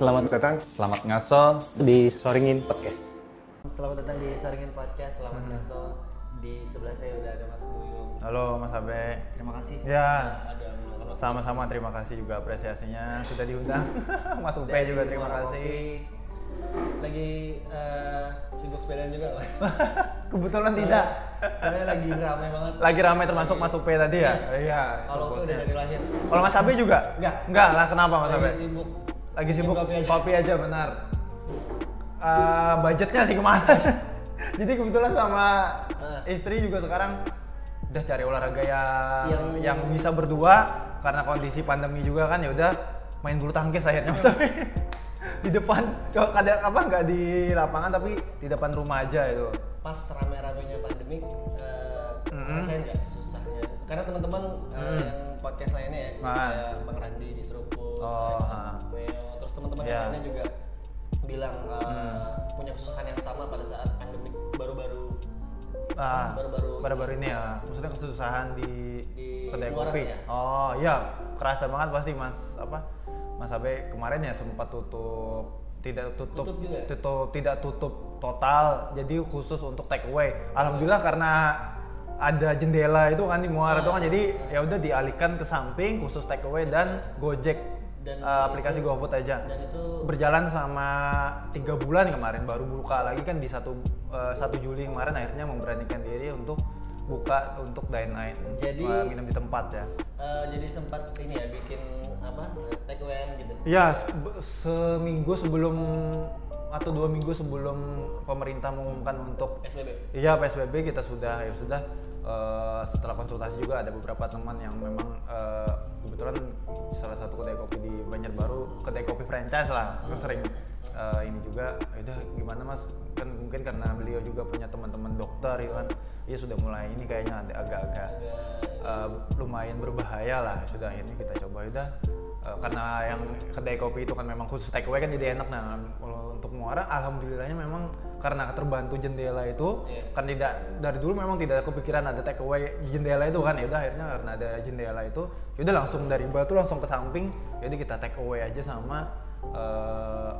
Selamat Datang. Selamat ngaso di Soringin Podcast. Selamat datang di Saringin Podcast. Selamat ngaso. Di sebelah saya udah ada Mas Buyung. Halo Mas Abe. Terima kasih. Ya. Ada. Sama-sama terima kasih juga apresiasinya sudah diundang. Mas Upe Dari juga terima kasih. Lagi eh, sibuk sepedaan juga Mas. Kebetulan Soalnya- tidak. Soalnya lagi ramai banget. Lagi ramai termasuk Mas Upe tadi ya? Iya. Kalau itu aku udah dari lahir. Kalau Mas Abe juga? Enggak. Enggak lah, kenapa Mas Abe? Lagi sibuk. Lagi sibuk kopi aja. kopi aja benar. Eh, budgetnya sih ke mana? Jadi kebetulan sama Ah. istri juga sekarang udah cari olahraga yang yang, Yang- bisa berdua karena kondisi pandemi juga kan ya udah main bulu tangkis akhirnya Mas Abe. di depan kadang apa nggak di lapangan tapi di depan rumah aja itu. Pas rame-ramenya pandemik, eh, Mm-mm. ngerasain nggak susahnya? Karena teman-teman eh, Mm. yang podcast lainnya ya, Ah. kayak Bang Randi di Seruput, Oh, terus teman-teman Iya. yang lainnya juga bilang eh, Hmm. punya kesusahan yang sama pada saat pandemik baru-baru Ah, baru-baru baru-baru ini ya. Maksudnya kesusahan di, Di kedai kopi. ya? Oh iya, kerasa banget pasti Mas apa? Mas Abe kemarin ya sempat tutup tidak tutup, Tutup juga? tutup tidak tutup total jadi khusus untuk take away alhamdulillah karena ada jendela itu kan di muara itu kan jadi ya udah dialihkan ke samping khusus take away dan gojek Dan eh, aplikasi itu- GoFood aja. dan itu berjalan selama tiga bulan kemarin baru buka lagi kan di satu eh, 1 Juli kemarin akhirnya memberanikan diri untuk buka untuk dine in Jadi- eh, minum di tempat ya. eh, jadi sempat ini ya bikin apa take away gitu? Se- seminggu sebelum atau dua minggu sebelum pemerintah mengumumkan untuk SBB iya PSBB kita sudah ya sudah eh, setelah konsultasi juga ada beberapa teman yang memang eh, kebetulan salah satu kedai kopi di Banjarbaru kedai kopi franchise lah kan sering. Eh, ini juga "Ya udah gimana mas? Kan mungkin karena beliau juga punya teman-teman dokter gitu kan? Ya sudah mulai ini kayaknya agak-agak eh, lumayan berbahaya lah sudah akhirnya kita coba udah Eh, karena yang kedai kopi itu kan memang khusus take away kan jadi enak nah kalau untuk muara alhamdulillahnya memang karena terbantu jendela itu Iya. kan tidak dari dulu memang tidak ada kepikiran ada take away jendela itu kan ya udah akhirnya karena ada jendela itu ya udah langsung dari batu langsung ke samping jadi kita take away aja sama eh,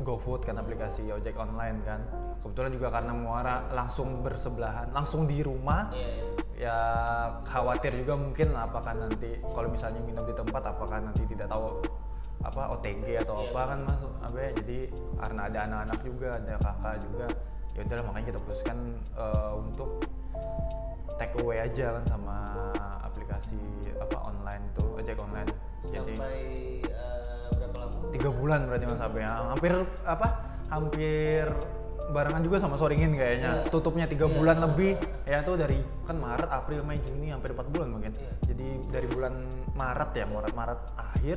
GoFood kan aplikasi ojek online kan. Kebetulan juga karena muara langsung bersebelahan langsung di rumah. Iya iya. Ya khawatir juga mungkin apakah nanti kalau misalnya minum di tempat apakah nanti tidak tahu apa OTG atau Iya, apa kan mas? Abe jadi karena ada anak-anak juga ada kakak juga ya udahlah makanya kita putuskan eh, untuk take away aja kan sama aplikasi apa online itu ojek online. Jadi sampai lama tiga bulan berarti mas Abe ya. hampir apa hampir barengan juga sama Soringin kayaknya Iya. tutupnya tiga Iya. bulan lebih ya itu dari kan Maret April Mei Juni hampir empat bulan mungkin Iya. jadi dari bulan Maret ya Maret Maret akhir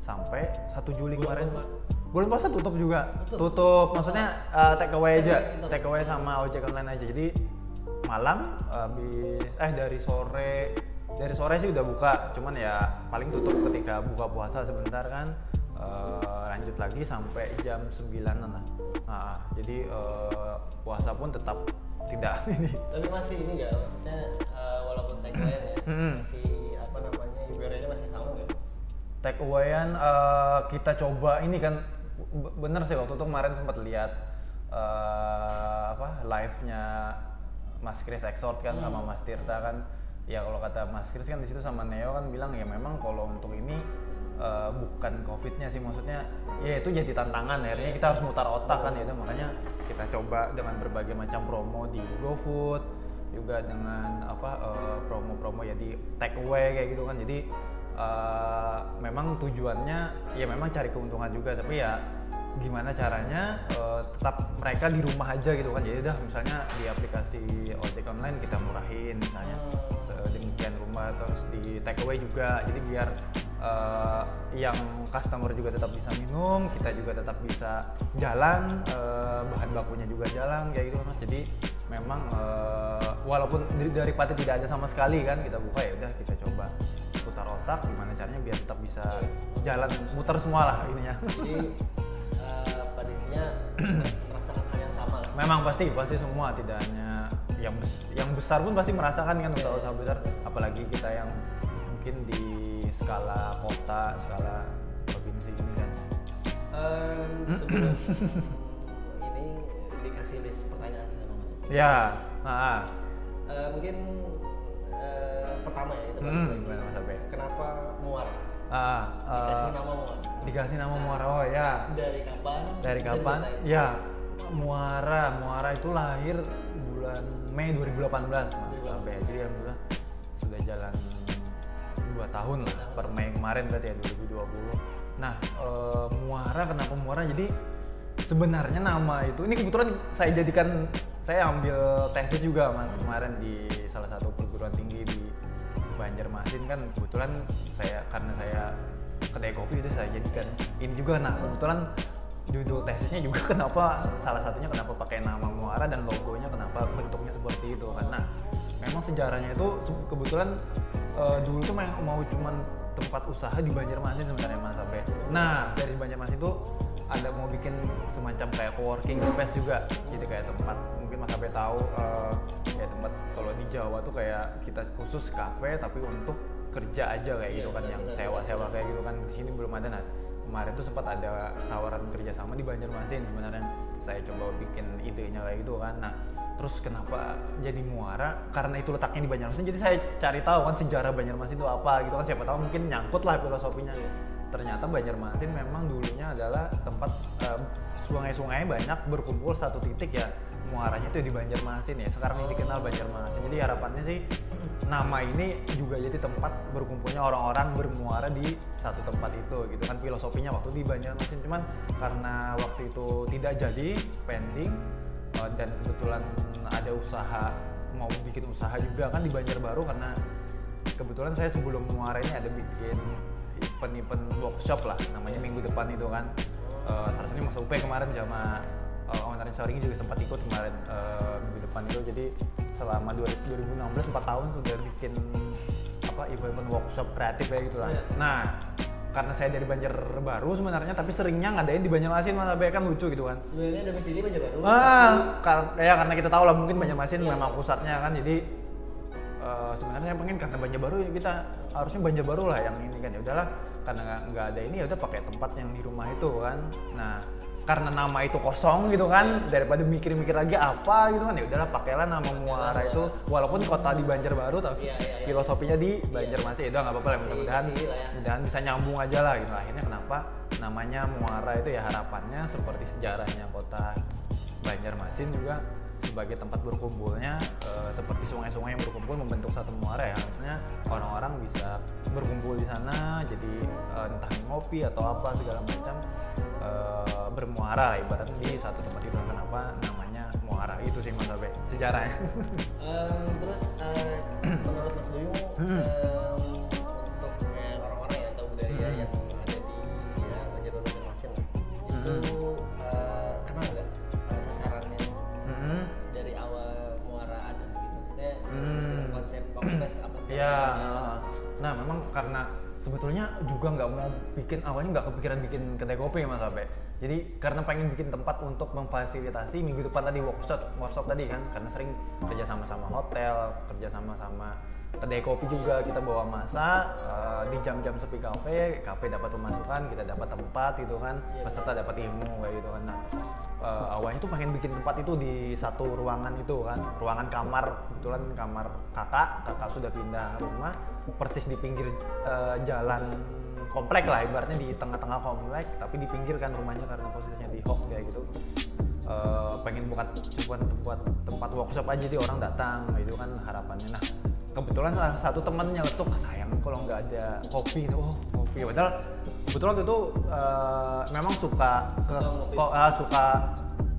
sampai 1 Juli Bulan kemarin puasa. bulan puasa tutup juga Tutup. tutup, maksudnya uh, take away aja take away sama ojek online aja jadi malam habis eh dari sore dari sore sih udah buka cuman ya paling tutup ketika buka puasa sebentar kan Eh, lanjut lagi sampai jam 9 lah nah, jadi eh, puasa pun tetap tidak ini. Tapi masih ini nggak? Maksudnya eh, walaupun away ya masih apa namanya ibaratnya masih sama nggak? Take awayan eh, kita coba ini kan bener sih waktu itu kemarin sempat lihat eh, apa live nya Mas Chris Exort kan sama Mas Tirta kan. Ya kalau kata Mas Chris kan di situ sama Neo kan bilang ya memang kalau untuk ini eh, bukan covidnya sih maksudnya ya itu jadi tantangan akhirnya kita harus mutar otak kan ya makanya kita coba dengan berbagai macam promo di GoFood juga dengan apa eh, promo-promo ya di take away kayak gitu kan. Jadi eh, memang tujuannya ya memang cari keuntungan juga tapi ya gimana caranya eh, tetap mereka di rumah aja gitu kan. Jadi udah misalnya di aplikasi ojek online kita murahin misalnya sedemikian rumah terus di take away juga. Jadi biar eh, yang customer juga tetap bisa minum kita juga tetap bisa jalan eh, bahan bakunya juga jalan kayak gitu mas. Jadi memang eh, walaupun dari, dari pati tidak ada sama sekali kan kita buka ya udah kita coba putar otak gimana caranya biar tetap bisa jalan muter semua lah ininya. Jadi pada intinya merasakan hal yang sama lah. Memang pasti pasti semua tidak hanya yang yang besar pun pasti merasakan kan usaha-usaha besar. Apalagi kita yang mungkin di skala kota skala provinsi ini kan sebelum ini dikasih list pertanyaan sama Mas. Ya, nah, Eh, mungkin eh, pertama ya itu Hmm, gimana Mas Abe? Kenapa Muara? ah, eh, Dikasih nama Muara. dikasih nama Muara, oh ya, Dari kapan? dari kapan? Ya, Muara, Muara itu lahir bulan Mei 2018 Mas 2018. Abe. Jadi alhamdulillah sudah jalan dua tahun lah per Mei kemarin berarti ya 2020. Nah, eh, Muara kenapa Muara? Jadi sebenarnya nama itu ini kebetulan saya jadikan saya ambil tesis juga mas kemarin di salah satu perguruan tinggi di Banjarmasin kan kebetulan saya karena saya kedai kopi itu saya jadikan ini juga nah kebetulan judul tesisnya juga kenapa salah satunya kenapa pakai nama Muara dan logonya kenapa bentuknya seperti itu karena memang sejarahnya itu kebetulan eh, dulu tuh mau cuman tempat usaha di Banjarmasin sebenarnya Mas Abe. Nah dari Banjarmasin itu ada mau bikin semacam kayak coworking space juga jadi kayak tempat mungkin Mas Abe tahu eh, kayak tempat kalau di Jawa tuh kayak kita khusus kafe tapi untuk kerja aja kayak gitu Iya, kan yang benar-benar. sewa-sewa kayak gitu kan di sini belum ada nah kemarin tuh sempat ada tawaran kerjasama di Banjarmasin sebenarnya. Saya coba bikin idenya kayak gitu kan. Nah terus kenapa jadi muara? Karena itu letaknya di Banjarmasin jadi saya cari tahu kan sejarah Banjarmasin itu apa gitu kan. Siapa tahu mungkin nyangkut lah filosofinya. Ternyata Banjarmasin memang dulunya adalah tempat eh, sungai-sungai banyak berkumpul satu titik ya muaranya itu di Banjarmasin ya. Sekarang ini dikenal Banjarmasin. Jadi harapannya sih nama ini juga jadi tempat berkumpulnya orang-orang bermuara di satu tempat itu gitu kan. Filosofinya waktu di Banjarmasin. Cuman karena waktu itu tidak jadi pending eh, dan kebetulan ada usaha mau bikin usaha juga kan di Banjarbaru karena kebetulan saya sebelum muara ini ada bikin event-event workshop lah namanya minggu depan itu kan. Eh, salah satunya Mas Upe kemarin sama uh, ownernya Soring juga sempat ikut kemarin eh, minggu depan itu jadi selama 2016 4 tahun sudah bikin apa event-event workshop kreatif kayak gitu lah Iya. nah karena saya dari Banjarbaru sebenarnya tapi seringnya ngadain di Banjarmasin Mas Abe kan lucu gitu kan Sebenarnya domisili Banjarbaru. Ah, kar- ya karena kita tahu lah mungkin Banjarmasin Iya. memang pusatnya kan jadi eh, sebenarnya pengen karena Banjarbaru ya kita harusnya Banjarbaru lah yang ini kan ya udahlah karena nggak ada ini ya udah pakai tempat yang di rumah itu kan nah karena nama itu kosong gitu kan daripada mikir-mikir lagi apa gitu kan ya udahlah pakailah nama Muara itu walaupun kota di Banjarbaru tapi Iya, iya, iya. filosofinya di Banjarmasin ya udah nggak apa-apa lah mudah-mudahan ya. mudah-mudahan bisa nyambung aja lah gitu akhirnya kenapa namanya Muara itu ya harapannya seperti sejarahnya kota Banjarmasin juga sebagai tempat berkumpulnya eh, seperti sungai-sungai yang berkumpul membentuk satu muara ya. Harusnya orang-orang bisa berkumpul di sana jadi eh, entah ngopi atau apa segala macam eh, bermuara. Lah ibaratnya di satu tempat itu kenapa namanya muara. Itu sih mas Abe sejarahnya. Em, terus eh, menurut Mas Buyung Hmm. Iya. Nah, memang karena sebetulnya juga nggak mau bikin awalnya nggak kepikiran bikin kedai kopi mas Abe. Jadi karena pengen bikin tempat untuk memfasilitasi minggu depan tadi workshop workshop tadi kan karena sering kerja sama sama hotel, kerja sama sama kedai kopi juga kita bawa masa eh, di jam-jam sepi kafe, kafe dapat pemasukan, kita dapat tempat gitu kan, Iya. peserta dapat ilmu kayak gitu kan. Nah, eh, awalnya tuh pengen bikin tempat itu di satu ruangan itu kan, ruangan kamar, kebetulan kamar kakak, kakak sudah pindah rumah, persis di pinggir eh, jalan komplek lah, ibaratnya di tengah-tengah komplek, tapi di pinggir kan rumahnya karena posisinya di hok kayak gitu. Eh, pengen buat buat tempat workshop aja jadi orang datang gitu kan harapannya nah kebetulan salah satu temennya tuh sayang kalau nggak ada kopi oh kopi. Padahal kebetulan waktu itu eh, memang suka ke, kok ah, suka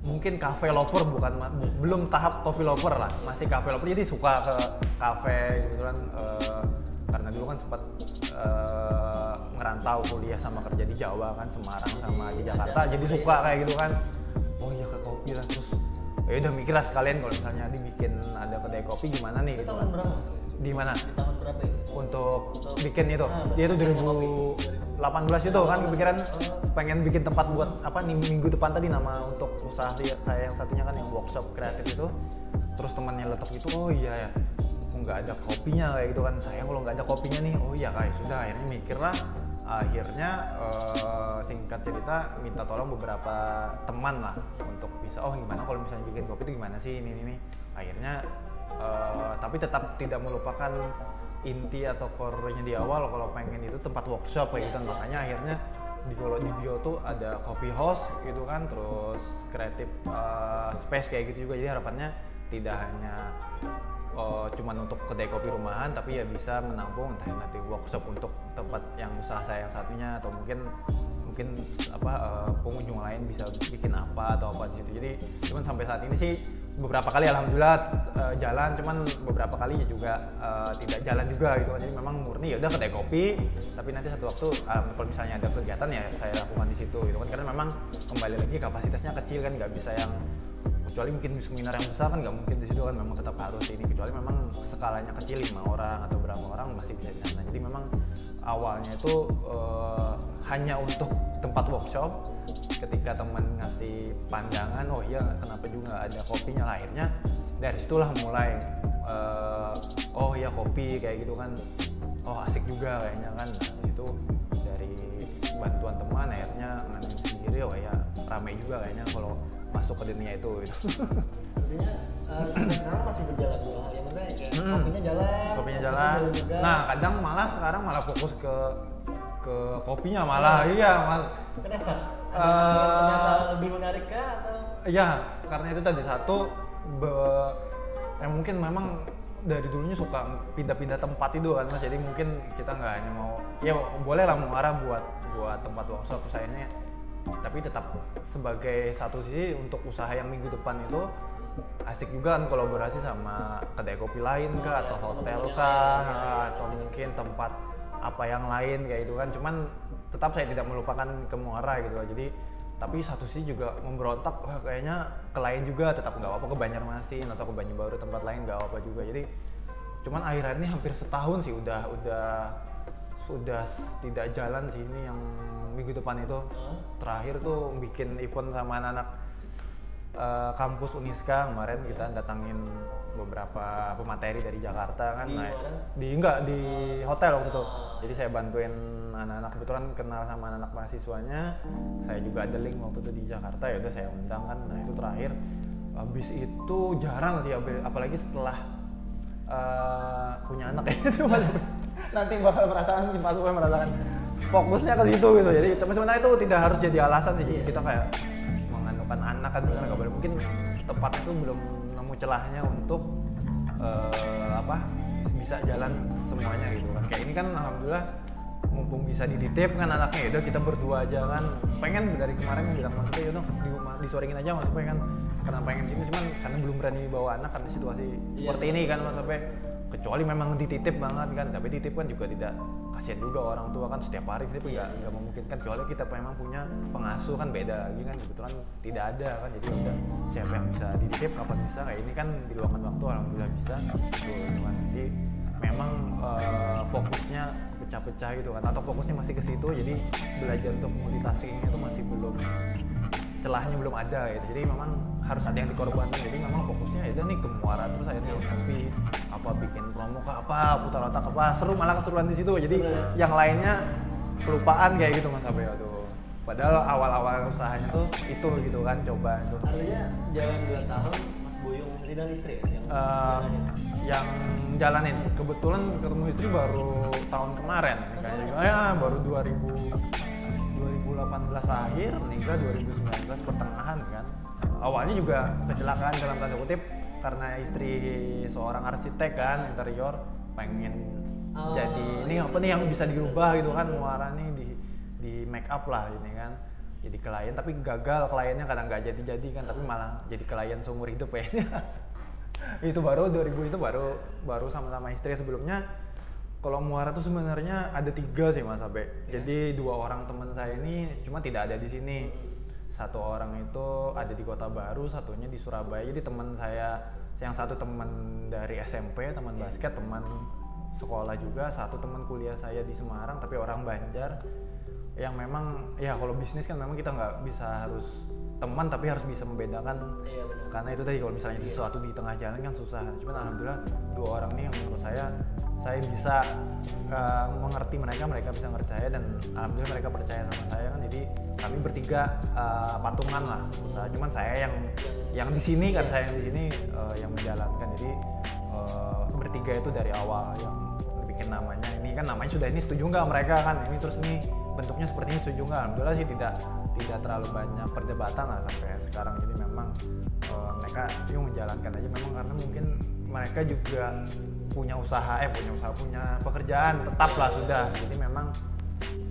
mungkin cafe lover bukan bu- belum tahap coffee lover lah. Masih cafe lover. Jadi suka ke cafe kebetulan eh, karena dulu kan sempat eh, ngerantau kuliah sama kerja di Jawa kan Semarang sama di Jadi Jakarta. jadi suka kayak gitu kan. Oh iya ke kopi lah. Terus ya udah mikir lah sekalian kalau misalnya dibikin ada kedai kopi gimana nih Itu gitu tahun kan berapa? di mana Di tahun berapa itu? untuk Untuk- bikin itu Ah, dia itu bikin 2018 itu kan 2018. kepikiran Oh. pengen bikin tempat buat apa nih minggu depan tadi nama untuk usaha saya yang satunya kan yang workshop kreatif itu terus temannya letak itu oh iya ya kok nggak ada kopinya kayak gitu kan sayang kalau nggak ada kopinya nih oh iya kayak sudah akhirnya mikir lah akhirnya eh, singkat cerita minta tolong beberapa teman lah untuk bisa oh gimana kalau misalnya bikin kopi itu gimana sih? Ini ini, ini. akhirnya eh, tapi tetap tidak melupakan inti atau core-nya di awal kalau pengen itu tempat workshop kayak gitu. makanya akhirnya di kalau di bio tuh ada coffee house gitu kan terus kreatif eh, space kayak gitu juga. Jadi harapannya tidak hanya eh, cuman untuk kedai kopi rumahan tapi ya bisa menampung entah nanti workshop untuk tempat yang usaha saya yang satunya atau mungkin mungkin apa eh, pengunjung lain bisa bikin apa atau apa di situ. Jadi cuman sampai saat ini sih beberapa kali alhamdulillah eh, jalan cuman beberapa kali juga eh, tidak jalan juga gitu kan. Jadi memang murni ya udah kedai kopi tapi nanti satu waktu eh, kalau misalnya ada kegiatan ya saya lakukan di situ gitu kan. Karena memang kembali lagi kapasitasnya kecil kan nggak bisa yang kecuali mungkin seminar yang besar kan nggak mungkin di situ kan memang tetap harus ini. Kecuali memang skalanya kecil lima orang atau berapa orang masih bisa di sana jadi memang awalnya itu eh, hanya untuk tempat workshop. Ketika teman ngasih pandangan oh iya kenapa juga ada kopinya? Lah akhirnya dari situlah mulai eh, oh iya kopi kayak gitu kan. Oh asik juga kayaknya kan. Nah, itu dari bantuan teman akhirnya nganin sendiri oh ya ramai juga kayaknya kalau masuk ke dunia itu gitu. Artinya sampai sekarang masih berjalan dua hal yang penting kayak Mm. kopinya jalan, kopinya jalan. juga. Nah kadang malah sekarang malah fokus ke ke kopinya malah iya mas. kenapa? Ada ternyata lebih menarik kah atau? Iya karena itu tadi satu be- yang mungkin memang dari dulunya suka pindah-pindah tempat itu kan mas jadi mungkin kita nggak hanya mau ya boleh lah mengarah buat buat tempat workshop usahanya tapi tetap sebagai satu sisi untuk usaha yang minggu depan itu asik juga kan kolaborasi sama kedai kopi lain kah atau hotel kah atau mungkin tempat apa yang lain kayak itu kan. Cuman tetap saya tidak melupakan ke Muara gitu jadi tapi satu sisi juga memberontak wah kayaknya ke lain juga tetap nggak apa-apa ke Banjarmasin atau ke Banjarbaru tempat lain nggak apa-apa juga. Jadi cuman akhir-akhir ini hampir setahun sih udah udah sudah tidak jalan sih ini yang minggu depan itu. Hah? terakhir tuh bikin event sama anak-anak eh, kampus Uniska kemarin kita datangin beberapa pemateri dari Jakarta kan. Di nah, mana? di enggak di hotel waktu itu. Ah. jadi saya bantuin anak-anak kebetulan kenal sama anak-anak mahasiswanya. Saya juga ada link waktu itu di Jakarta ya udah saya undang kan. Nah itu terakhir. Habis itu jarang sih apalagi setelah eh, punya anak ya. Itu nanti bakal merasakan Pak Supaya merasakan fokusnya ke situ gitu. Jadi tapi sebenarnya itu tidak harus jadi alasan sih. Iya. kita kayak mengandungkan anak kan kan nggak boleh. Mungkin tepat itu belum nemu celahnya untuk eh, apa bisa jalan semuanya gitu. Kan kayak ini kan alhamdulillah mumpung bisa dititip kan anaknya. Ya udah kita berdua aja kan. Pengen dari kemarin bilang maksudnya ya udah di disoringin aja mas pengen karena pengen sini cuman karena belum berani bawa anak karena situasi Iya. seperti ini kan mas sampai kecuali memang dititip banget kan tapi dititip kan juga tidak kasihan juga orang tua kan setiap hari itu nggak nggak memungkinkan kecuali kita memang punya pengasuh kan beda lagi kan kebetulan tidak ada kan jadi udah siapa yang bisa dititip kapan bisa kayak ini kan di luangkan waktu alhamdulillah bisa. Gitu kan jadi memang eh, fokusnya pecah-pecah gitu kan atau fokusnya masih ke situ jadi belajar untuk multitasking itu masih belum celahnya belum ada gitu. Jadi memang harus ada yang dikorbankan. Jadi memang fokusnya ya udah nih ke muara terus akhirnya kopi apa bikin promo ke apa putar otak apa. Seru malah keseruan di situ. Jadi Seru ya? yang lainnya kelupaan kayak gitu mas Abe tuh padahal awal-awal usahanya tuh itu gitu kan coba itu. Artinya jalan dua tahun Mas istri dan istri ya? Yang jalanin? yang jalanin. Kebetulan ketemu istri baru tahun kemarin kayaknya. Ya baru 2000 2018 akhir nikah 2019 pertengahan kan. Awalnya juga kecelakaan dalam tanda kutip karena istri seorang arsitek kan interior pengen Oh, jadi ini iya. apa nih yang bisa dirubah gitu kan muara nih di di make up lah ini kan. Jadi klien tapi gagal kliennya kadang nggak jadi jadi kan tapi malah jadi klien seumur hidup ya itu baru 2000 itu baru baru sama-sama istri sebelumnya kalau muara tuh sebenarnya ada tiga sih mas Abe. Ya. jadi dua orang teman saya ini cuma tidak ada di sini. Satu orang itu ada di kota baru satunya di Surabaya. Jadi teman saya yang satu teman dari SMP teman basket teman sekolah juga satu teman kuliah saya di Semarang tapi orang Banjar yang memang ya kalau bisnis kan memang kita nggak bisa harus teman tapi harus bisa membedakan. Iya benar. karena itu tadi kalau misalnya itu sesuatu di tengah jalan kan susah. Cuman alhamdulillah dua orang ini yang menurut saya saya bisa uh, mengerti mereka mereka bisa ngerti saya dan alhamdulillah mereka percaya sama saya kan. Jadi kami bertiga uh, patungan lah. Usaha cuman saya yang yang di sini kan saya yang di sini uh, yang menjalankan. Jadi uh, bertiga itu dari awal yang bikin namanya ini. Kan namanya sudah ini setuju nggak mereka kan? Ini terus ini bentuknya seperti ini setuju nggak? Alhamdulillah sih tidak tidak terlalu banyak perdebatan lah sampai sekarang. Jadi memang eh, mereka itu menjalankan aja. Memang karena mungkin mereka juga punya usaha eh punya usaha punya pekerjaan tetap lah sudah. Jadi memang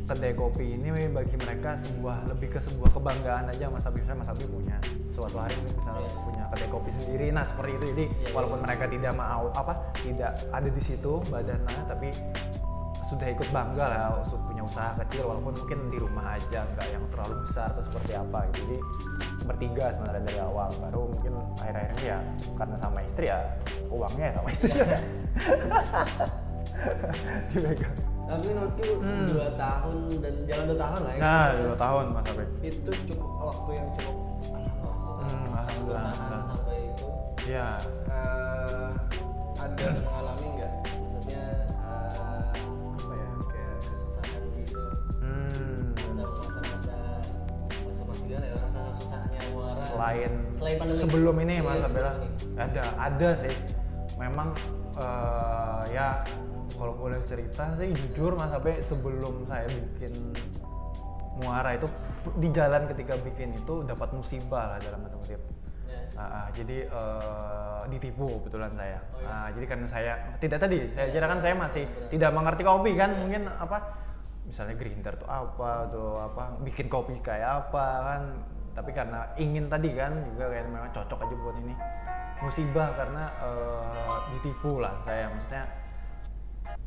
kedai kopi ini bagi mereka sebuah lebih ke sebuah kebanggaan aja Mas Habib. Saya Mas Habib punya suatu hari misalnya punya kedai kopi sendiri. Nah seperti itu. Jadi walaupun mereka tidak mau apa tidak ada di situ badannya tapi sudah ikut bangga lah untuk punya usaha kecil walaupun mungkin di rumah aja nggak yang terlalu besar atau seperti apa. Gitu. jadi bertiga sebenarnya dari awal. Baru mungkin akhir-akhir ini ya karena sama istri ya uangnya ya sama istri. Ya dipegang Tapi menurutku Hmm. dua tahun dan jalan dua tahun lah ya. nah dua tahun mas Habib Itu cukup waktu yang cukup. Hmm, alhamdulillah, sampai itu. ya eh, ada mengalami nggak? Maksudnya eh, apa ya kayak kesusahan gitu. hmm, Ada masa-masa masa-masa gimana ya masa susahnya muara. selain selain pandemi. sebelum ini Iya, mas Abela ini. ada ada sih memang eh, ya kalau boleh cerita sih jujur mas Abe sebelum saya bikin muara itu di jalan ketika bikin itu dapat musibah lah dalam tanda kutip Ya. Ah, ah, jadi eh, ditipu kebetulan saya. Oh, iya. Ah, jadi karena saya tidak tadi, saya kira kan saya masih tidak mengerti kopi kan, mungkin apa misalnya grinder tuh apa tuh apa bikin kopi kayak apa kan. Tapi karena ingin tadi kan juga kayak memang cocok aja buat ini musibah karena eh, ditipu lah saya maksudnya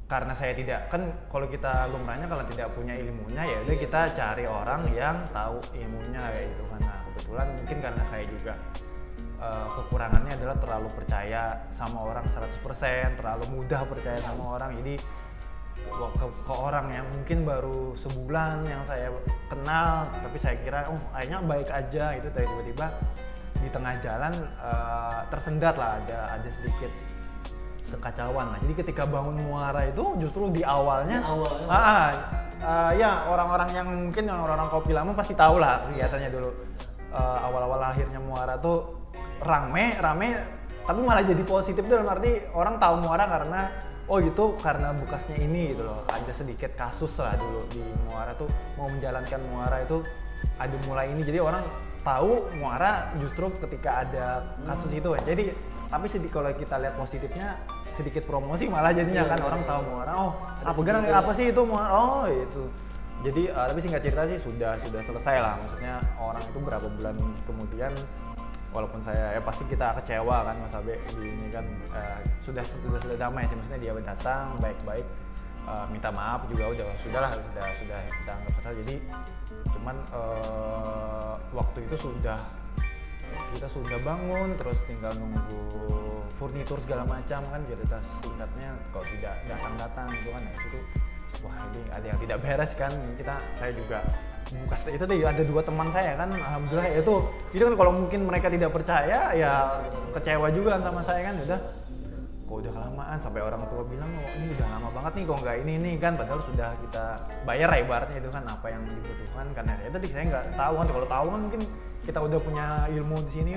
karena saya tidak kan kalau kita lumrahnya kalau tidak punya ilmunya ya udah kita cari orang yang tahu ilmunya kayak gitu kan. Nah kebetulan mungkin karena saya juga eh, kekurangannya adalah terlalu percaya sama orang 100% terlalu mudah percaya sama orang. Jadi ke, ke orang yang mungkin baru sebulan yang saya kenal tapi saya kira oh kayaknya baik aja itu tiba-tiba di tengah jalan eh, tersendat lah ada ada sedikit kekacauan lah. Jadi ketika bangun muara itu justru di awalnya, Di awalnya. ah, ah, ah, ya orang-orang yang mungkin yang orang-orang kopi lama pasti tahu lah kelihatannya dulu Eh, awal-awal lahirnya muara tuh rame, rame, tapi malah jadi positif tuh dalam arti orang tahu muara karena oh gitu karena bekasnya ini gitu loh. Ada sedikit kasus lah dulu di muara tuh mau menjalankan muara itu ada mulai ini jadi orang tahu muara justru ketika ada kasus itu ya. Jadi tapi sedikit kalau kita lihat positifnya sedikit promosi malah jadinya Iya, kan iya, orang tahu muara oh apa geran sesuatu. apa sih itu? Muara oh itu. Jadi eh, tapi singkat cerita sih sudah sudah selesai lah. Maksudnya orang itu berapa bulan kemudian walaupun saya ya pasti kita kecewa kan Mas Abe di ini kan eh, sudah sudah sudah damai sih. Maksudnya dia datang baik-baik eh, minta maaf juga udah sudahlah sudah sudah kita anggap selesai jadi cuman eh, waktu itu sudah kita sudah bangun terus tinggal nunggu furnitur segala macam kan kita singkatnya kalau tidak datang datang gitu kan. Nah, itu wah ini ada yang tidak beres kan. Kita saya juga buka itu tadi. Ada dua teman saya kan alhamdulillah ya itu itu kan kalau mungkin mereka tidak percaya ya kecewa juga sama saya kan udah. Kok udah kelamaan? Sampai orang tua bilang oh ini udah lama banget nih kok nggak ini nih kan. Padahal sudah kita bayar lah ibaratnya itu kan apa yang dibutuhkan. Karena ya tadi saya nggak tahu kan. Kalau tahu kan mungkin kita udah punya ilmu di sini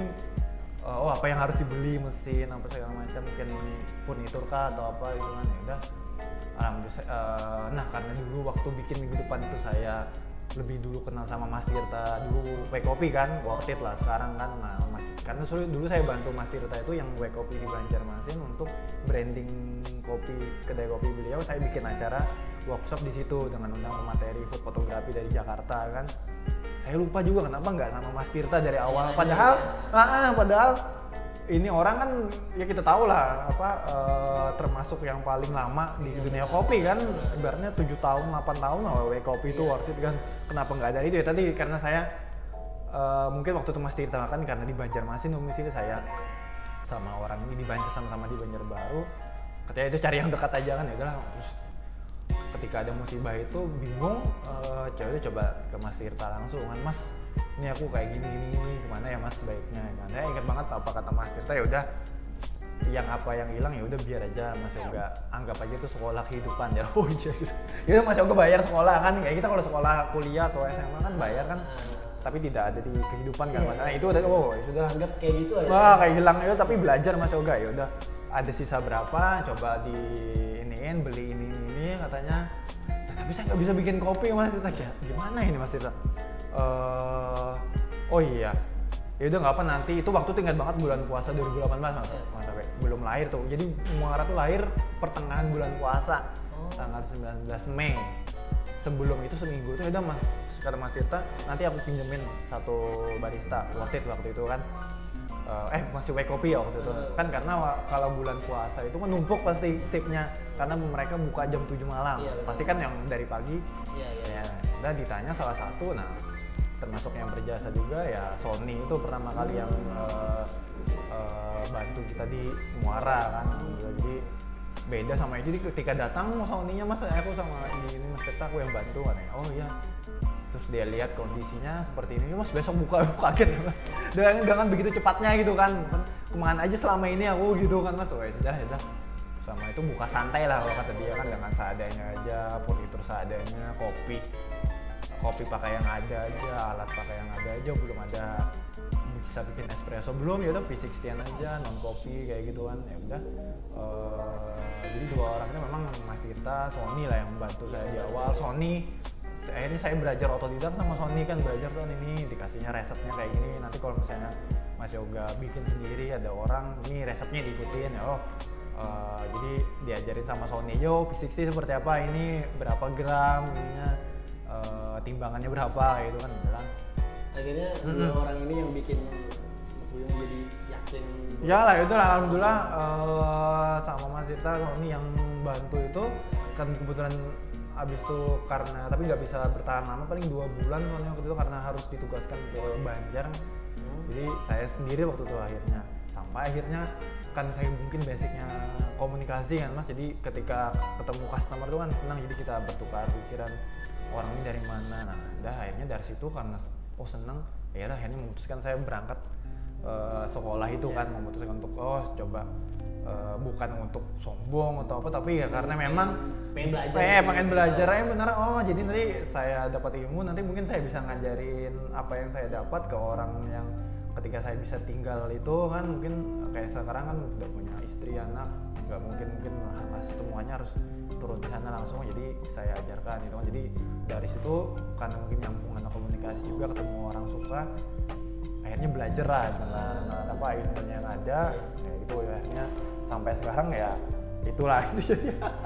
eh, oh apa yang harus dibeli mesin apa segala macam mungkin furnitur kah atau apa gitu kan ya udah. Alhamdulillah eh, nah karena dulu waktu bikin minggu depan itu saya lebih dulu kenal sama Mas Tirta dulu Way Kopi kan worth it lah sekarang kan nah Mas, karena dulu, saya bantu Mas Tirta itu yang Way Kopi di Banjarmasin untuk branding kopi kedai kopi beliau saya bikin acara workshop di situ dengan undang pemateri food fotografi dari Jakarta kan saya lupa juga kenapa nggak sama Mas Tirta dari awal. Iya, padahal iya. ah, ah, padahal ini orang kan ya kita tahu lah apa eh, termasuk yang paling lama di dunia kopi kan. Ibaratnya tujuh tahun 8 tahun lah WW kopi itu worth it kan. Kenapa nggak ada itu ya tadi? Karena saya eh, mungkin waktu itu Mas Tirta kan karena di Banjarmasin domisili saya sama orang ini di Banjar sama-sama di Banjarbaru. Katanya itu cari yang dekat aja kan ya udahlah terus ketika ada musibah itu bingung eh ceweknya coba ke Mas Tirta langsung kan Mas ini aku kayak gini gini, gini gimana ya Mas baiknya? Kan saya ingat banget apa kata Mas Tirta ya udah yang apa yang hilang ya udah biar aja Mas Yoga anggap aja itu sekolah kehidupan ya. Oh iya ya Mas Yoga bayar sekolah kan? Kayak kita kalau sekolah kuliah atau SMA kan bayar kan tapi tidak ada di kehidupan kan Iya. Mas. Nah, itu udah oh itu udah anggap kayak gitu aja. Wah kayak hilang ya tapi belajar Mas Yoga ya udah ada sisa berapa coba di iniin beli ini ini, katanya "Nah, tapi saya nggak bisa bikin kopi Mas Tita Ya, gimana ini Mas Tita Eh, oh iya. Ya udah nggak apa nanti itu waktu tuh ingat banget bulan puasa 2018 mas, Iya. mas sampai belum lahir tuh. Jadi Muara tuh lahir pertengahan bulan puasa Oh. tanggal 19 Mei. Sebelum itu seminggu itu udah mas kata Mas Tirta nanti aku pinjemin satu barista worth it waktu itu kan Eh, eh masih white kopi ya waktu itu. Hmm. kan karena kalau bulan puasa itu kan numpuk pasti sipnya karena mereka buka jam 7 malam. Iya, betul. pasti kan yang dari pagi. Iya iya. Ya udah ditanya salah satu. Nah termasuk yang berjasa juga ya Sony itu pertama kali yang eh, eh, bantu kita di Muara kan. Jadi beda sama itu. Jadi ketika datang Sony-nya mas aku sama ini ini mas Tirta aku yang bantu kan oh iya terus dia lihat kondisinya seperti ini. Mas besok buka aku kaget. Mas dengan dengan begitu cepatnya gitu kan. Kan ke mana aja selama ini aku? gitu kan mas. Oh ya sudah ya sudah. Sama itu buka santai lah kalau kata dia kan dengan seadanya aja furnitur seadanya kopi. Kopi pakai yang ada aja alat pakai yang ada aja belum ada bisa bikin espresso. Belum ya udah P60 aja non kopi kayak gitu kan ya udah. Eh, jadi dua orang ini memang Mas Tirta Sony lah yang membantu saya di awal. Sony akhirnya saya belajar otodidak sama Sony kan belajar tuh ini dikasihnya resepnya kayak gini. Nanti kalau misalnya Mas Yoga bikin sendiri ada orang ini resepnya diikutin ya oh eh, jadi diajarin sama Sony yo P60 seperti apa? Ini berapa gram? Ininya eh, timbangannya berapa? Gitu kan bilang. Akhirnya Mm-mm. orang ini yang bikin Mas Buyung jadi yakin. Ya lah itu lah alhamdulillah eh, sama Mas Tirta Sony yang bantu itu kan kebetulan abis itu karena tapi nggak bisa bertahan lama paling dua bulan soalnya waktu itu karena harus ditugaskan ke Banjar. Hmm. jadi saya sendiri waktu itu akhirnya. Sampai akhirnya kan saya mungkin basicnya komunikasi kan mas. Jadi ketika ketemu customer itu kan senang jadi kita bertukar pikiran orang ini dari mana. Nah dah akhirnya dari situ karena oh seneng ya akhirnya memutuskan saya berangkat eh, sekolah itu kan memutuskan untuk oh coba eh, bukan untuk sombong atau apa tapi ya karena memang pengen belajar eh, pengen belajar aja bener. Oh jadi nanti saya dapat ilmu nanti mungkin saya bisa ngajarin apa yang saya dapat ke orang yang ketika saya bisa tinggal itu kan mungkin kayak sekarang kan udah punya istri anak nggak mungkin mungkin harus semuanya harus turun di sana langsung jadi saya ajarkan gitu. Kan jadi dari situ karena mungkin nyambung anak komunikasi juga ketemu orang suka akhirnya belajar lah dengan apa ilmunya yang ada. Kayak gitu ya akhirnya sampai sekarang ya itulah. Itu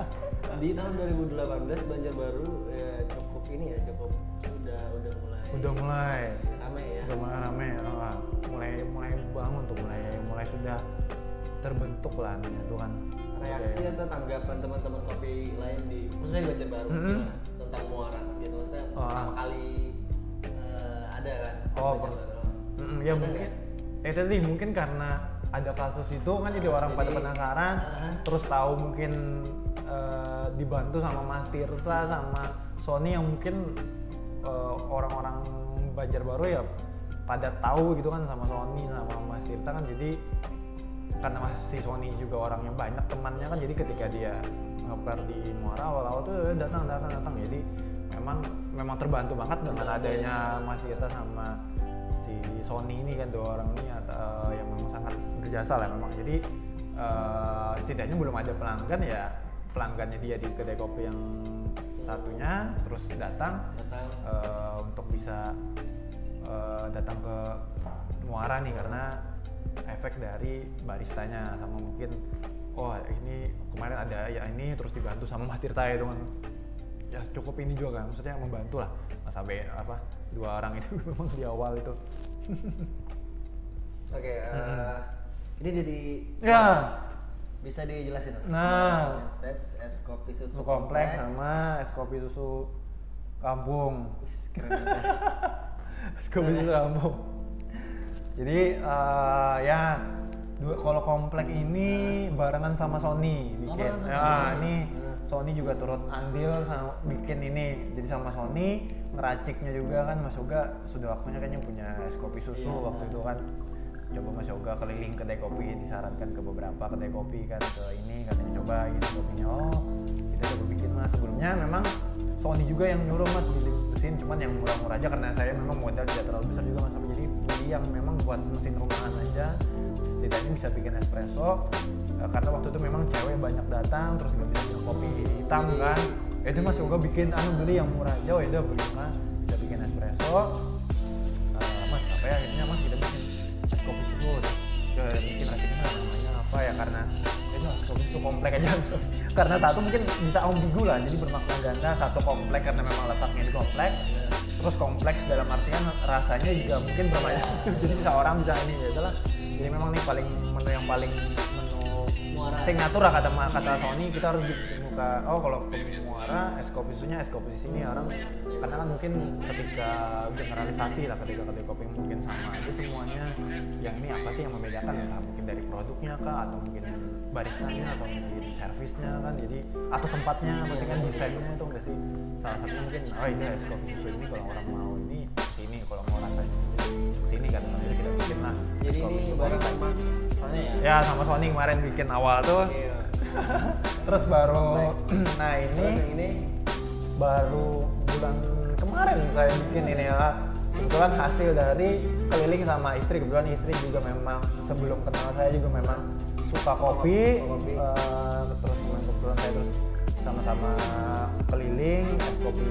jadi di tahun 2018 Banjarbaru ya, cukup ini ya cukup sudah udah mulai udah mulai. ramai ya. Udah mulai rame ah, mulai mulai bangun tuh mulai mulai sudah terbentuk lah nih itu kan. Reaksi Oke. atau tanggapan teman-teman kopi lain di khususnya di Banjarbaru Mm-mm. gimana? Tentang muara gitu. Maksudnya Oh. pertama kali eh, ada kan Oh, Mm, ya mungkin. Eh tadi mungkin karena ada kasus itu kan jadi orang pada Jadi, penasaran. ah. terus tahu mungkin eh, dibantu sama Mas Tirta sama Sony yang mungkin eh, orang-orang Banjarbaru ya pada tahu gitu kan sama Sony sama Mas Tirta kan. Jadi karena Mas si Sony juga orangnya banyak temannya kan jadi ketika dia ngeper di Muara awal-awal tuh "Eh, datang datang datang. Jadi memang memang terbantu banget dengan adanya Mas Tirta sama si Sony ini kan dua orang ini eh, yang memang sangat berjasa lah memang. Jadi eh, setidaknya belum ada pelanggan ya pelanggannya dia di kedai kopi yang satunya terus datang datang. eh, untuk bisa eh, datang ke Muara nih karena efek dari baristanya sama mungkin oh ini kemarin ada ya ini terus dibantu sama Mas Tirta itu kan. Ya cukup ini juga kan maksudnya membantu lah. Mas Abe apa dua orang itu memang di awal itu oke eh, Mm-mm. ini jadi ya bisa dijelasin Mas? Nah. es space es kopi susu kompleks sama es kopi susu kampung keren es kopi susu kampung jadi eh, ya dua kalau komplek ini barengan sama Sony bikin. barengan sama ya ini Hmm. Sony juga turut andil sama bikin ini. Jadi sama Sony ngeraciknya juga kan Mas Yoga sudah waktunya kayaknya punya es kopi susu Iya. waktu itu kan. Coba Mas Yoga keliling kedai kopi disarankan ke beberapa kedai kopi kan ke ini katanya coba ini kopinya. Oh kita coba bikin mas. Sebelumnya memang Sony juga yang nyuruh mas beli mesin cuman yang murah-murah aja karena saya memang modal tidak terlalu besar juga mas. Jadi beli yang memang buat mesin rumahan aja setidaknya bisa bikin espresso Eh, karena waktu itu memang cewek banyak datang terus nggak bisa bikin kopi hitam kan. Itu mas Yoga bikin anu beli yang murah aja ya udah beli mah bisa bikin espresso. Eh, mas apa ya akhirnya mas kita bikin es kopi susu ya, bikin raciknya namanya apa ya karena ya itu es kopi susu komplek aja. Karena satu mungkin bisa ambigu lah jadi bermakna ganda satu komplek karena memang letaknya di komplek. Terus kompleks dalam artian rasanya juga mungkin berbanyak jadi bisa orang bisa ini ya itulah jadi memang nih paling menu yang paling menu Muara. signatur lah kata kata Sony kita harus muka oh kalau kopi muara es kopi susunya es kopi sini orang karena kan mungkin ketika generalisasi lah ketika kedai kopi mungkin sama aja semuanya yang ini apa sih yang membedakan entah mungkin dari produknya kah atau mungkin baristanya atau mungkin servisnya kan jadi atau tempatnya penting kan desainnya itu enggak sih salah satunya mungkin oh ini es kopi susu ini kalau orang mau ini sini kalau mau rasanya sini kan kita bikin lah. Jadi ini bareng mas soalnya ya. ya sama Sony kemarin bikin awal tuh. Iya. terus baru nah ini ini? baru bulan kemarin saya bikin ini ya. Kebetulan hasil dari keliling sama istri. Kebetulan istri juga memang sebelum kenal saya juga memang suka kopi, kopi. Eh, terus kebetulan saya terus sama-sama keliling kopi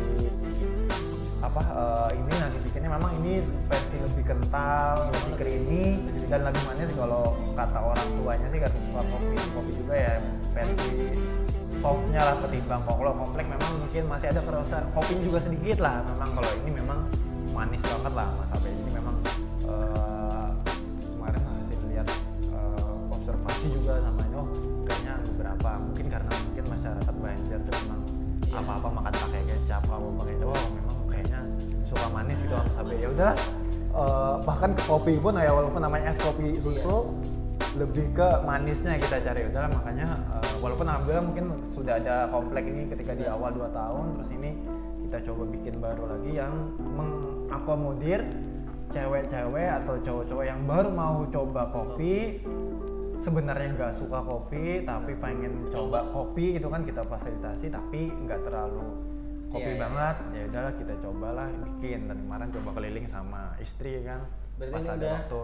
apa eh, ini nanti bikinnya memang ini versi lebih kental lebih creamy dan lebih manis kalau kata orang tuanya sih karena suka kopi kopi juga ya versi softnya lah ketimbang kalau komplek memang mungkin masih ada kerasa kopinya juga sedikit lah. Memang kalau ini memang manis banget lah mas Abe. Ini memang eh, kemarin hasil lihat eh, observasi juga namanya oh kayaknya beberapa. Mungkin karena mungkin masyarakat Banjar tuh memang Iya. apa-apa makan pakai kecap apa pakai itu oh manis gitu mas Abe ya udah eh, bahkan ke kopi pun ya walaupun namanya es kopi susu lebih ke manisnya kita cari. Udah makanya eh, walaupun alhamdulillah mungkin sudah ada komplek ini ketika di awal 2 tahun terus ini kita coba bikin baru lagi yang mengakomodir cewek-cewek atau cowok-cowok yang baru mau coba kopi sebenarnya nggak suka kopi tapi pengen coba kopi gitu kan kita fasilitasi tapi nggak terlalu kopi Iya, iya. banget. Ya udahlah kita cobalah bikin. Dan kemarin coba keliling sama istri kan? Berarti pas ada waktu.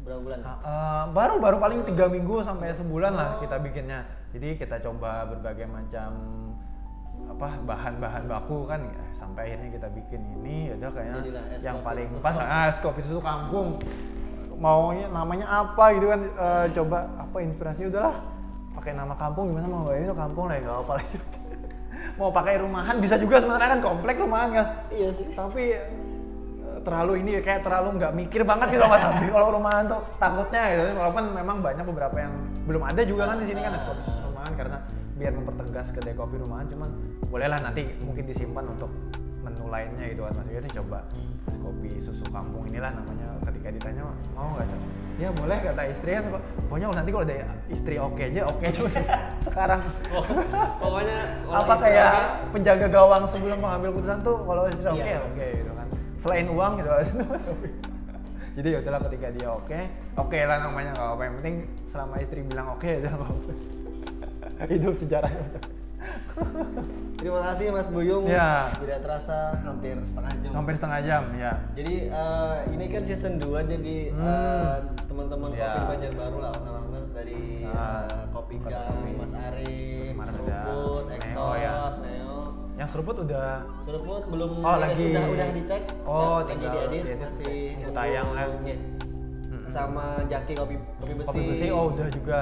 berapa bulan? Uh, uh, baru baru paling tiga minggu sampai sebulan lah kita bikinnya. Jadi kita coba berbagai macam apa bahan-bahan baku kan? Eh, sampai akhirnya kita bikin ini. Ya udah kayaknya yang paling pas ah, es kopi susu kampung. Maunya namanya apa gitu kan? Eh, coba apa inspirasi udahlah. Pakai nama kampung gimana mau? Itu kampung lah gak apa lagi mau pakai rumahan bisa juga sebenarnya kan komplek rumahan kan Iya sih. tapi eh, terlalu ini kayak terlalu nggak mikir banget gitu mas Abdi. Kalau rumahan tuh takutnya gitu. Walaupun memang banyak beberapa yang belum ada juga kan di sini kan susu rumahan karena biar mempertegas kedai kopi rumahan. Cuman bolehlah nanti mungkin disimpan untuk menu lainnya gitu kan. Mas Yudi coba kopi susu kampung inilah namanya. Ketika ditanya mau nggak Cok?" ya boleh kata istri kan. Pokoknya nanti kalau ada istri oke aja oke aja. Sekarang. Oh, pokoknya apa kayak oke, penjaga gawang sebelum mengambil keputusan tuh kalau istri oke Iya. oke gitu kan. Selain uang gitu. Mas jadi ya udahlah ketika dia oke oke lah namanya nggak apa yang penting selama istri bilang oke udah apa hidup sejarah Terima kasih Mas Buyung. Ya. Tidak terasa hampir setengah jam. hampir setengah jam ya Jadi eh, ini kan season 2 jadi Hmm. eh, teman-teman Ya. kopi Banjarbaru lah owner-owners dari Nah, eh, Kopi. Gang, Mas ada Seruput, Neo, Exot, ya. Neo. yang seruput udah Seruput belum Oh, ya, lagi. sudah udah di tag, Oh, lagi diedit diedit. masih tayang lah. Iya. Mm-mm. Sama Jaki Kopi Kopi Besi. kopi bersih oh udah juga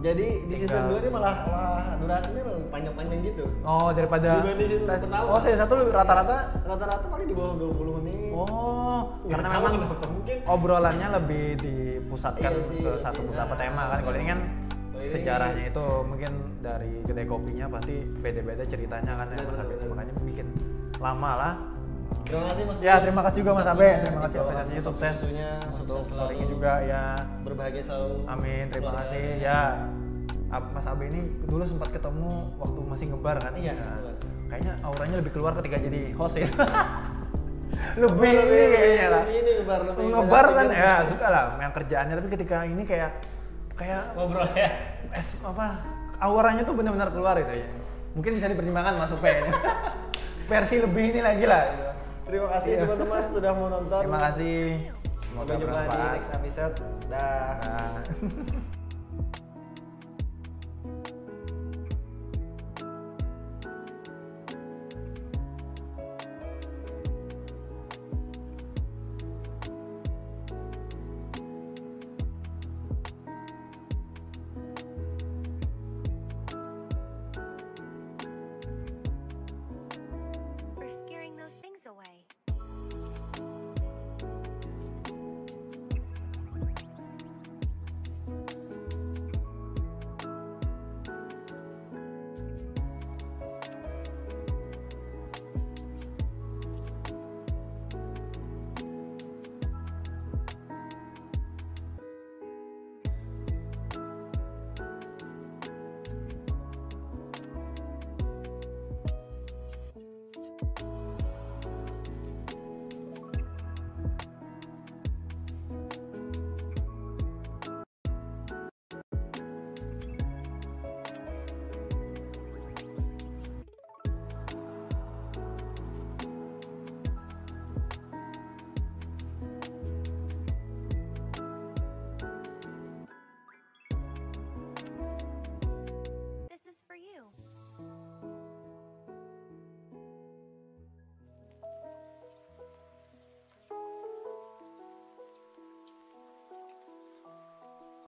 Jadi di season Tinggal. 2 ini malah, malah durasinya panjang-panjang gitu. oh daripada Dibanding season saya- pertama. oh saya satu rata-rata Rata-rata paling di bawah 20 menit. Oh, Nggak karena memang mungkin. obrolannya lebih dipusatkan Iya sih, ke satu iya. beberapa tema kan. Kalau ini kan sejarahnya itu mungkin dari kedai kopinya pasti beda-beda ceritanya kan ya Betul, betul. Makanya bikin lama lah. Terima kasih Mas. Ya, terima kasih juga Mas Abe. Terima kasih apresiasinya sukses. susunya, Untuk sukses selalu. juga ya. Berbahagia selalu. Amin, terima kasih. Ya. Mas Abe ini dulu sempat ketemu waktu masih ngebar kan? Iya, Nah, kayaknya auranya lebih keluar ketika jadi host ya. lebih lebih- kayaknya lah. lebih ini ngebar, lebih ngebar kan pikir. ya suka lah yang kerjaannya tapi ketika ini kayak kayak ngobrol ya es apa auranya tuh benar-benar keluar itu ya. Mungkin bisa dipertimbangkan kayaknya. Versi lebih ini lagi lah. gitu. terima kasih Iya. teman-teman sudah mau nonton Terima kasih. sampai jumpa di next episode dah Nah.